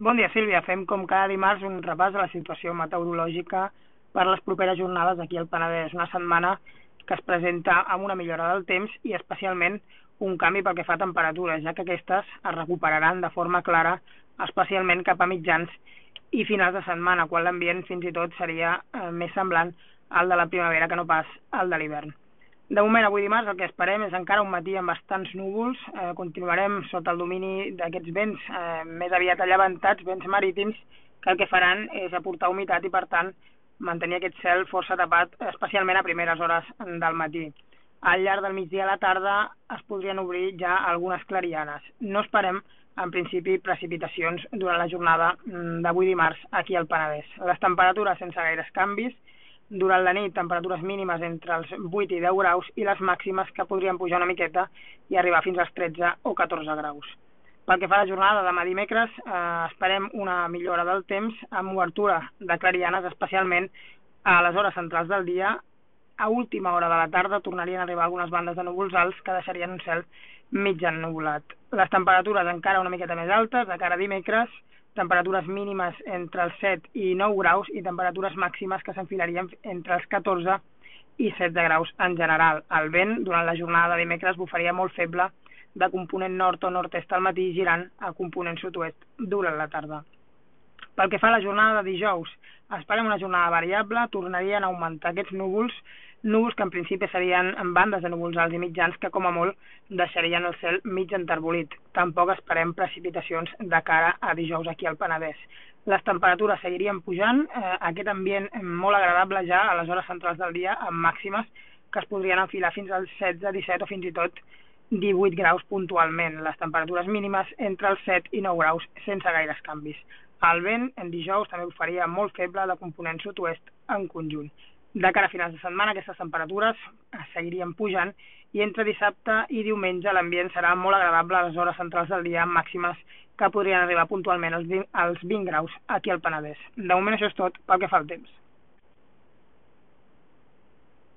Bon dia, Sílvia. Fem com cada dimarts un repàs de la situació meteorològica per les properes jornades aquí al Penedès. Una setmana que es presenta amb una millora del temps i especialment un canvi pel que fa a temperatures, ja que aquestes es recuperaran de forma clara, especialment cap a mitjans i finals de setmana, quan l'ambient fins i tot seria eh, més semblant al de la primavera que no pas al de l'hivern. De moment, avui dimarts, el que esperem és encara un matí amb bastants núvols. Eh, continuarem sota el domini d'aquests vents eh, més aviat allevantats, vents marítims, que el que faran és aportar humitat i, per tant, mantenir aquest cel força tapat, especialment a primeres hores del matí. Al llarg del migdia a la tarda es podrien obrir ja algunes clarianes. No esperem, en principi, precipitacions durant la jornada mm, d'avui dimarts aquí al Penedès. Les temperatures sense gaires canvis, durant la nit, temperatures mínimes entre els 8 i 10 graus i les màximes que podrien pujar una miqueta i arribar fins als 13 o 14 graus. Pel que fa a la jornada demà dimecres, eh, esperem una millora del temps amb obertura de clarianes, especialment a les hores centrals del dia. A última hora de la tarda tornarien a arribar algunes bandes de núvols alts que deixarien un cel mig ennubulat. Les temperatures encara una miqueta més altes, de cara a dimecres, temperatures mínimes entre els 7 i 9 graus i temperatures màximes que s'enfilarien entre els 14 i 16 graus en general. El vent durant la jornada de dimecres bufaria molt feble de component nord o nord-est al matí girant a component sud-oest durant la tarda. Pel que fa a la jornada de dijous, esperem una jornada variable, tornarien a augmentar aquests núvols núvols que en principi serien en bandes de núvols alts i mitjans que com a molt deixarien el cel mig enterbolit. Tampoc esperem precipitacions de cara a dijous aquí al Penedès. Les temperatures seguirien pujant, eh, aquest ambient molt agradable ja a les hores centrals del dia, amb màximes que es podrien enfilar fins als 16, 17 o fins i tot 18 graus puntualment. Les temperatures mínimes entre els 7 i 9 graus sense gaires canvis. El vent en dijous també ho faria molt feble de component sud-oest en conjunt. De cara a finals de setmana aquestes temperatures seguirien pujant i entre dissabte i diumenge l'ambient serà molt agradable a les hores centrals del dia màximes que podrien arribar puntualment als 20, als 20 graus aquí al Penedès. De moment això és tot pel que fa al temps.